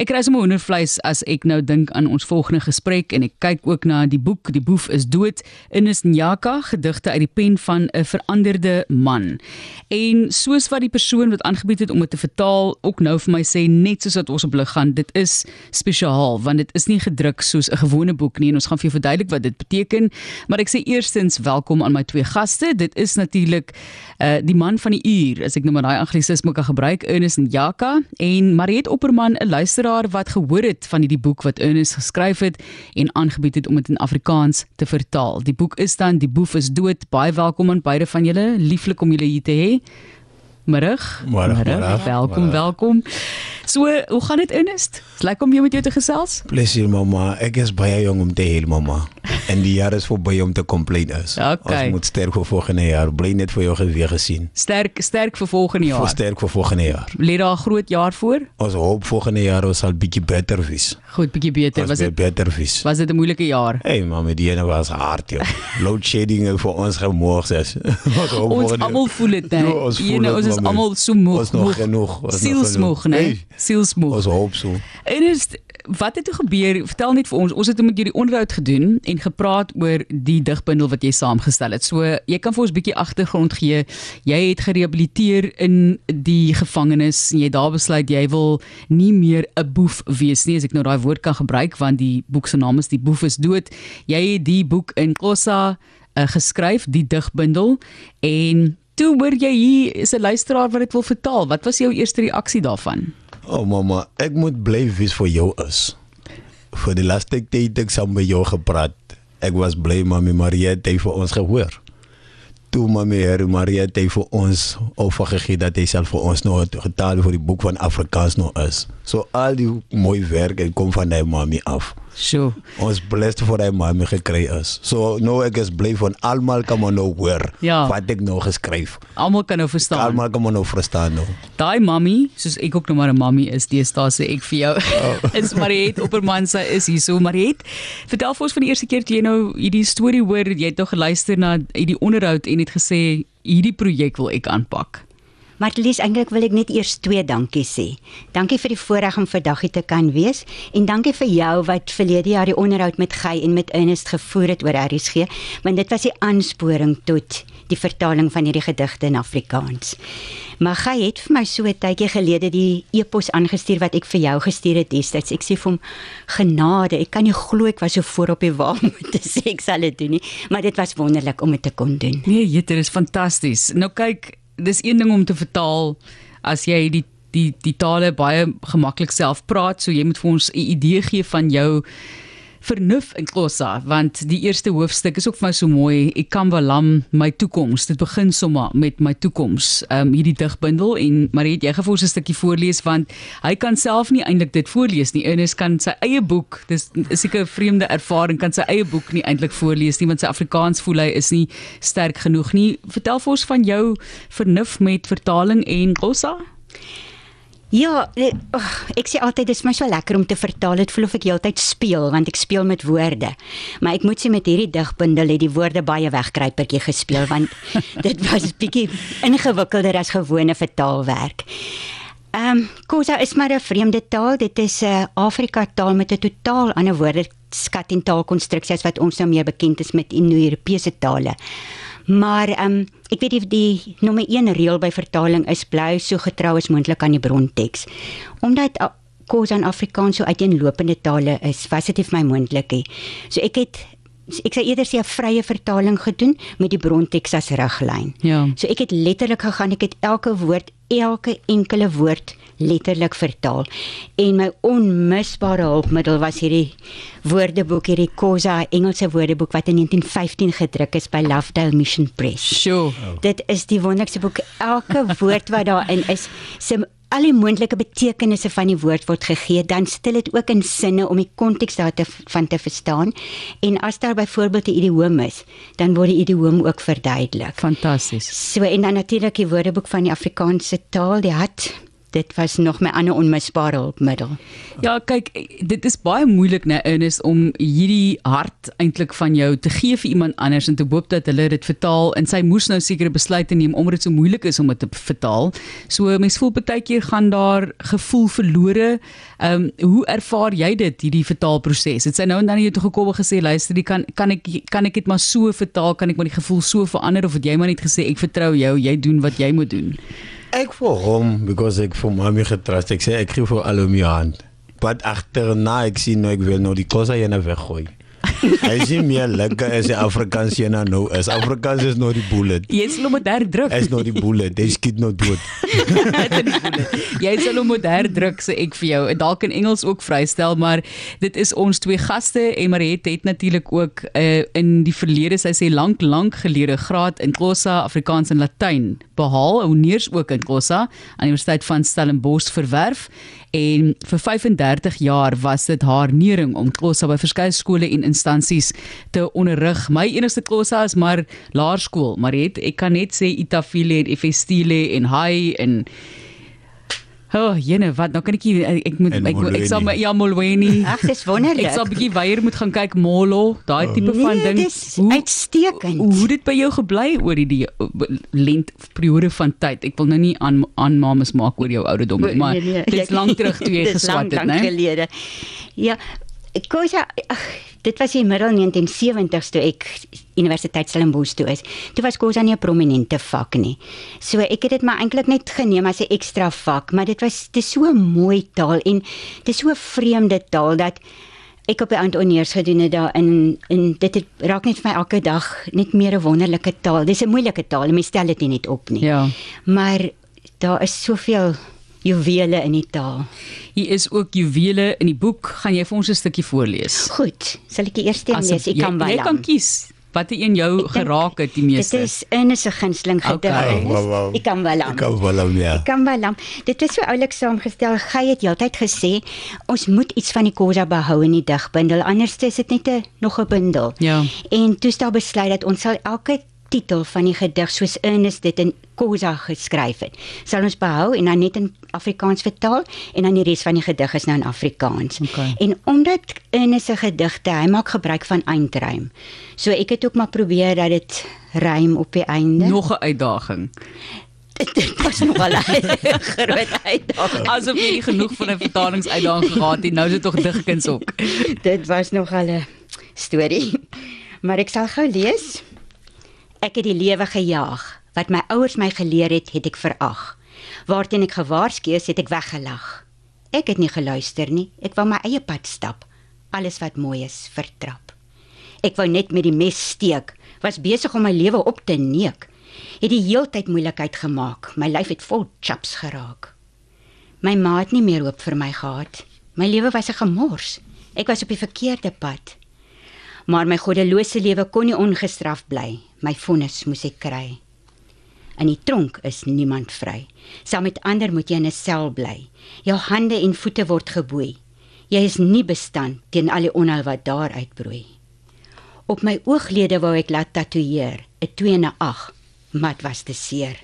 Ek kry sommer hoendervleis as ek nou dink aan ons volgende gesprek en ek kyk ook na die boek Die boef is dood Ines Nyaka gedigte uit die pen van 'n veranderde man. En soos wat die persoon wat aangebied het om dit te vertaal ook nou vir my sê net soos wat ons op lig gaan, dit is spesiaal want dit is nie gedruk soos 'n gewone boek nie en ons gaan vir jou verduidelik wat dit beteken. Maar ek sê eerstens welkom aan my twee gaste. Dit is natuurlik uh die man van die uur, as ek nou maar daai anglisisme kan gebruik, Ines Nyaka en Mariet Opperman 'n luister luisteraar wat gehoor het van hierdie boek wat Ernest geskryf het en aangebied het om dit in Afrikaans te vertaal. Die boek is dan Die boef is dood. Baie welkom aan beide van julle. Lieflik om julle hier te hê. Middag. Middag. Welkom, welkom. So, hoe gaan dit Ernest? Lekker om weer met jou te gesels. Plezier mamma. Ek is baie jong om te hê mamma. En die jaar is verby om te complain is. Okay. Ons moet sterk vir volgende jaar. Bly net vir jou weer gesien. Sterk sterk vir volgende jaar. Voor sterk vir volgende jaar. Lê daar 'n groot jaar voor? Ons hoop volgende jaar ons sal bietjie beter wees. Goed, bietjie beter. Ons Was dit beter wees. was dit 'n moeilike jaar? Hey mamma, die ene was hard joh. Load shedding vir ons gemoeg ses. Ons almal voel dit, né? Ja, ons voel dit, ons is almal so moeg. Ons nog genoeg, Sielsmoeg, né? Hey. Sielsmoeg. Ons hoop so. En is wat het toe gebeur? Vertel net vir ons. Ons het met julle onderhoud gedoen en gepraat oor die digbundel wat jy saamgestel het. So, jy kan vir ons 'n bietjie agtergrond gee. Jy het gerehabiliteer in die gevangenis en jy daar besluit jy wil nie meer 'n boef wees nie, as ek nou daai woord kan gebruik want die boek se naam is Die boef is dood. Jy het die boek in Xhosa uh, geskryf, die digbundel en Toe hoor jy hier is 'n luisteraar wat dit wil vertaal. Wat was jou eerste reaksie daarvan? Oh mamma, ek moet wees vir jou is. Vir die laaste tyd ek saam met jou gepraat. Ek was bly mami Maria hy vir ons gehoor. Toe mami Here Maria het hy vir ons overgegee dat hy self vir ons het getaal vir die boek van Afrikaans nou is. So al die mooi werk het kom van hy mami af. Sjoe. Ons blessed vir hy mami gekry is. So nou ek is bly van almal kan maar nou hoor Ja. wat ek nou geskryf. Almal kan nou verstaan. Almal kan maar nou verstaan nou. Daai mammy, soos ek ook nog maar 'n mammy is, deesdae sê ek vir jou, oh. is Mariet Opperman sy is hier so Mariet. Vertel vir ons van die eerste keer toe jy nou hierdie storie hoor, jy het nog geluister na hierdie onderhoud en het gesê hierdie projek wil ek aanpak. Martelies, eintlik wil ek net eers twee dankie sê. Dankie vir die voorreg om vandag hier te kan wees en dankie vir jou wat verlede jaar die onderhoud met Gey en met Ernest gevoer het oor RSG, want dit was die aansporing tot die vertaling van hierdie gedigte in Afrikaans. Maar Gey het vir my so 'n tydjie gelede die e-pos aangestuur wat ek vir jou gestuur het destyds. Ek sê vir hom genade, ek kan nie glo ek was so voor op die wa om te sê ek sal dit doen nie, maar dit was wonderlik om dit te kon doen. Nee, jeter is fantasties. Nou kyk, dis een ding om te vertaal as jy die die die tale baie gemaklik self praat, so jy moet vir ons 'n idee gee van jou vernuf in Xhosa want die eerste hoofstuk is ook vir my so mooi. Ek kan belam my toekoms. Dit begin sommer met my toekoms. Um, hierdie digbundel en Mariet jy gaan vir ons 'n stukkie voorlees? Want hy kan self nie eintlik dit voorlees nie. Ernest kan sy eie boek dis is seker 'n vreemde ervaring kan sy eie boek nie eintlik voorlees nie want sy Afrikaans voel hy is nie sterk genoeg nie. Vertel vir ons van jou vernuf met vertaling en Xhosa Ja, eh, oh, ek sê altyd dis my so lekker om te vertaal. Dit voel of ek heeltyd speel want ek speel met woorde. Maar ek moet sê met hierdie digbundel het die woorde baie wegkruipertjie gespeel want dit was bietjie ingewikkelder as gewone vertaalwerk. Ehm um, Khoza is maar 'n vreemde taal. Dit is 'n uh, Afrika taal met 'n totaal ander woordeskat en taalkonstruksies wat ons nou meer bekend is met Indo-Europese tale. Maar ehm um, ek weet die, die nommer 1 reël by vertaling is bly so getrou as moontlik aan die bronteks. Omdat Khoza in Afrikaans so uiteenlopende tale is, was dit nie vir my moontlik nie. So ek het ek sê eerder sê 'n vrye vertaling gedoen met die bronteks as riglyn. Ja. So ek het letterlik gegaan, ek het elke woord, elke enkele woord letterlik vertaal. En my onmisbare hulpmiddel was hierdie woordeboek, hierdie Khoza Engelse woordeboek wat in 1915 gedruk is by Lovedale Mission Press. sure Dit is die wonderlikste boek. Elke woord wat daarin is, se al die moontlike betekenisse van die woord word gegee, dan stel dit ook in sinne om die konteks daar te verstaan. En as daar byvoorbeeld 'n idioom is, dan word die idioom ook verduidelik. fantasties So en dan natuurlik die woordeboek van die Afrikaanse taal, die hat dit was nog my ander onmisbare hulpmiddel. Ja, kyk, dit is baie moeilik nou Ernest om hierdie hart eintlik van jou te gee vir iemand anders en te hoop dat hulle dit vertaal en sy moes nou sekere besluite neem omdat dit so moeilik is om dit te vertaal. So mense voel baie keer gaan daar gevoel verlore. Ehm um, hoe ervaar jy dit hierdie vertaalproses? Het sy nou en dan jy toe gekom en gesê luister, die kan kan ek kan ek dit maar so vertaal, kan ek maar die gevoel so verander of het jy maar net gesê ek vertrou jou, jy doen wat jy moet doen? Ek vir hom because ek vir mami getrust. Ek sê ek gee vir al om jou hand. Wat agterna ek sien nou ek wil nou die kosse jy nou Hy sê meer lekker as die Afrikaans jy nou is. Afrikaans is nou die bullet. Jy sal hom daar druk. Is nou die bullet. Hy skiet nou dood. jy sal hom daar druk sê ek vir jou. En dalk in Engels ook vrystel, maar dit is ons twee gaste en Mariet het natuurlik ook uh, in die verlede, sy sê lank lank gelede graad in Xhosa, Afrikaans en Latyn behaal, honeers ook in Xhosa aan die Universiteit van Stellenbosch verwerf en vir 35 jaar was dit haar nering om Xhosa by verskeie skole en instansies te onderrig. My enigste Xhosa is maar laerskool, maar het, ek kan net sê Itafile en Efestile en Hai en Oh, jene, wat nou kan ek ek, ek moet ek, ek, ek sal ja Molweni. Ag, dis wonderlik. Ek sal 'n bietjie weier moet gaan kyk Molo, daai tipe oh. van nee, ding. Hoe uitstekend. Hoe, hoe dit by jou gebly oor die lent periode van tyd. Ek wil nou nie aan aannames maak oor jou ouderdom nie, maar nee, nee, dit is lank terug toe jy geswat het, né? Dis lank gelede. Ja, kos ja, dit was in middel 1970s toe ek Universiteit Stellenbosch toe is. Toe was kos nie 'n prominente vak nie. So ek het dit maar eintlik net geneem as 'n ekstra vak, maar dit was dis so mooi taal en dis so 'n vreemde taal dat ek op die Antoniers gedoen het daar in en dit het raak net vir my elke dag net meer 'n wonderlike taal. Dis 'n moeilike taal, mense stel dit nie net op nie. Ja. Maar daar is soveel juwele in die taal. Hier is ook juwele in die boek. Gaan jy vir ons 'n stukkie voorlees? Goed, sal ek die eerste een lees? Ek kan wel. Jy kan kies. Wat het een jou geraak het die meeste? Dit is in 'n gunsteling gedig. Okay. Wow, wow. Ek kan wel. Ek kan wel ja. Ek kan wel. Dit is so oulik saamgestel. Gij het heeltyd gesê ons moet iets van die Khoza behou in die digbundel. Anders is dit net 'n nog 'n bundel. Ja. En toe stel besluit dat ons sal elke titel van die gedig soos Ernest dit in Khoza geskryf het. Sal ons behou en dan net in Afrikaans vertaal en dan die res van die gedig is nou in Afrikaans. Okay. En omdat Ernest se gedigte, hy maak gebruik van eindrym. So ek het ook maar probeer dat dit rym op die einde. Nog 'n uitdaging. Dit was nog al 'n groot uitdaging. Asof jy genoeg van 'n vertalingsuitdaging gehad het, nou is dit tog digkuns ook. dit was nog al 'n storie. Maar ek sal gou lees. Ek het die lewe gejaag. Wat my ouers my geleer het, het ek verag. Waarteen ek gewaarsku is, het ek weggelag. Ek het nie geluister nie. Ek wou my eie pad stap. Alles wat mooi is, vertrap. Ek wou net met die mes steek, was besig om my lewe op te neek. Het die heeltyd moeilikheid gemaak. My lyf het vol chaps geraak. My ma het nie meer hoop vir my gehad. My lewe was 'n gemors. Ek was op die verkeerde pad. Maar my goddelose lewe kon nie ongestraf bly. My vonnis moes ek kry. In die tronk is niemand vry. Saam met ander moet jy in 'n sel bly. Jou hande en voete word geboei. Jy is nie bestand teen al die onheil wat daar uitbroei. Op my ooglede wou ek laat tatoeëer, 'n 2 en 'n 8, maar dit was te seer.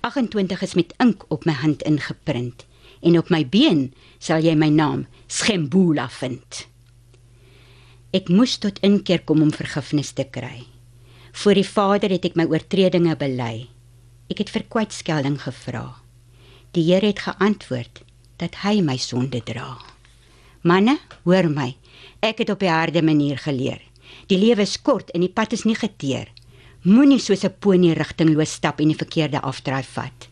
28 is met ink op my hand ingeprint en op my been sal jy my naam Schembula vind. Ek moes tot inkeer kom om vergifnis te kry. Voor die Vader het ek my oortredinge bely. Ek het vir kwytskelding gevra. Die Here het geantwoord dat hy my sonde dra. Manne, hoor my. Ek het op die harde manier geleer. Die lewe is kort en die pad is nie geteer. Moenie soos 'n ponie rigtingloos stap en die verkeerde afdraai vat.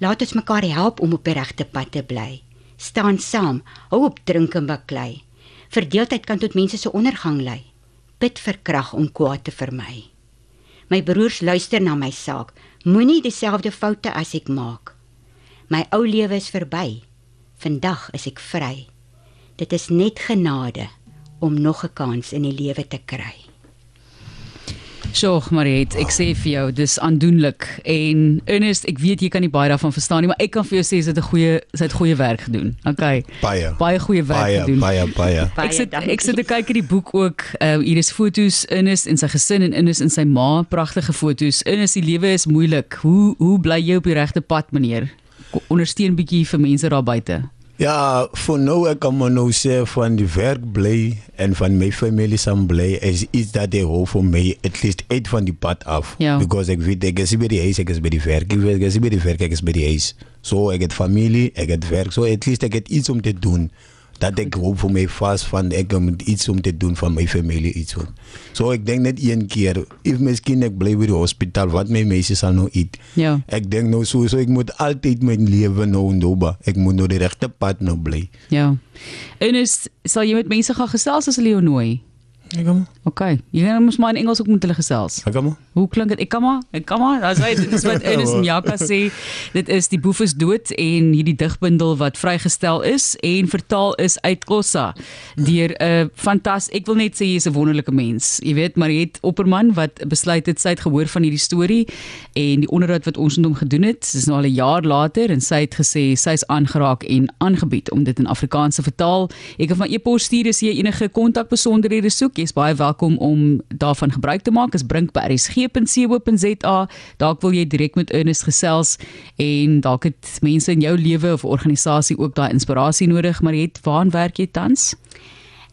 Laat ons mekaar help om op die regte pad te bly. Staan saam, hou op drink en baklei. Verdeeldheid kan tot mense se ondergang lei. Bid vir krag om kwaad te vermy. My broers luister na my saak. Moenie dieselfde foute as ek maak. My ou lewe is verby. Vandag is ek vry. Dit is net genade om nog 'n kans in die lewe te kry. Sjoe, Mariet, ek sê vir jou, dis aandoenlik en Ernest, ek weet jy kan nie baie daarvan verstaan nie, maar ek kan vir jou sê sy het 'n goeie sy het goeie werk gedoen. Okay. Baie. Baie goeie werk Baie, gedoen. baie, baie. Baie Ek sit dankie. ek sit te kyk in die boek ook. Uh hier is foto's Ernest en sy gesin en Ernest en sy ma, pragtige foto's. Ernest, die lewe is moeilik. Hoe hoe bly jy op die regte pad, meneer? ondersteun bietjie vir mense daar buite. Ja, voor nou ek kan maar nou sê van die werk bly en van my familie saam bly is iets dat they hoop voor my at least uit van die pad af. Ja. Because ek weet ek is by die huis, ek is by die werk, ek weet- ek is by die werk, ek is by die huis. So ek het familie, ek het werk, so at least ek het iets om te doen. Dat ek hoop vir my vas van ek moet iets om te doen van my familie iets doen. So ek dink net een keer, if miskien ek bly by die hospitaal, wat my mense sal nou eet. Ja. Ek dink nou so so ek moet altyd my lewe nou ndoba. Ek moet nou die regte pad nou bly. Ja. En is sal jy met mense gaan gesels as hulle jou nooi? Ek kom. OK. Jy gaan mos maar in Engels ook met hulle gesels. Ek kom. Hoe klink dit? Ek maar, ek kan maar. As hy dit is wat Ernest Nyaka sê, dit is die boef is dood en hierdie digbundel wat vrygestel is en vertaal is uit Kossa deur 'n uh, fantas ek wil net sê jy's 'n wonderlike mens. Jy weet, maar jy het Opperman wat besluit het sy het gehoor van hierdie storie en die onderhoud wat ons met hom gedoen het, dis nou al 'n jaar later en sy het gesê sy's aangeraak en aangebied om dit in Afrikaans te vertaal. Ek kan van e-pos stuur as jy enige kontakbesonderhede soek. Jy's baie welkom om daarvan gebruik te maak. Is brink by rsg.co.za. Dalk wil jy direk met Ernest gesels en dalk het mense in jou lewe of organisasie ook daai inspirasie nodig, maar het waaraan werk jy tans?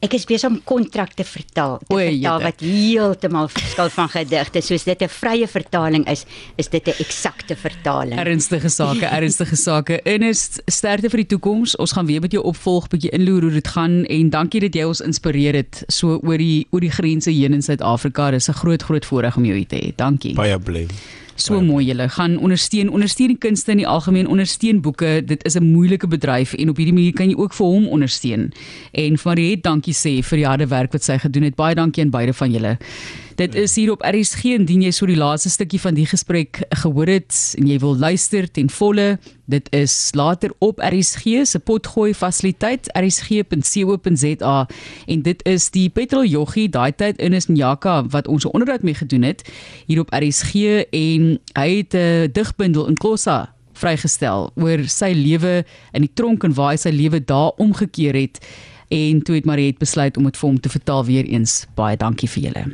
Ek is besig om kontrakte vertaal. Te O, vertaal jette. wat heeltemal verskil van gedigte. Soos dit 'n vrye vertaling is, is dit 'n eksakte vertaling. Ernstige sake, ernstige sake. Ernest, sterkte vir die toekoms. Ons gaan weer met jou opvolg, bietjie inloer hoe dit gaan en dankie dat jy ons inspireer het so oor die oor die grense heen in Suid-Afrika. Dis 'n groot groot voorreg om jou hier te hê. Dankie. Baie bly. So mooi julle. Gaan ondersteun ondersteun die kunste in die algemeen ondersteun boeke. Dit is 'n moeilike bedryf en op hierdie manier kan jy ook vir hom ondersteun. En vir Mariet dankie sê vir die harde werk wat sy gedoen het. Baie dankie aan beide van julle dit is hier op RSG indien jy so die laaste stukkie van die gesprek gehoor het en jy wil luister ten volle dit is later op RSG se potgooi fasiliteit rsg.co.za en dit is die petrol joggie daai tyd in is Njaka wat ons 'n onderhoud mee gedoen het hier op RSG en hy het 'n digbundel in Kossa vrygestel oor sy lewe in die tronk en waar hy sy lewe daar omgekeer het. En toe het Mariet besluit om dit vir hom te vertaal weer eens. Baie dankie vir julle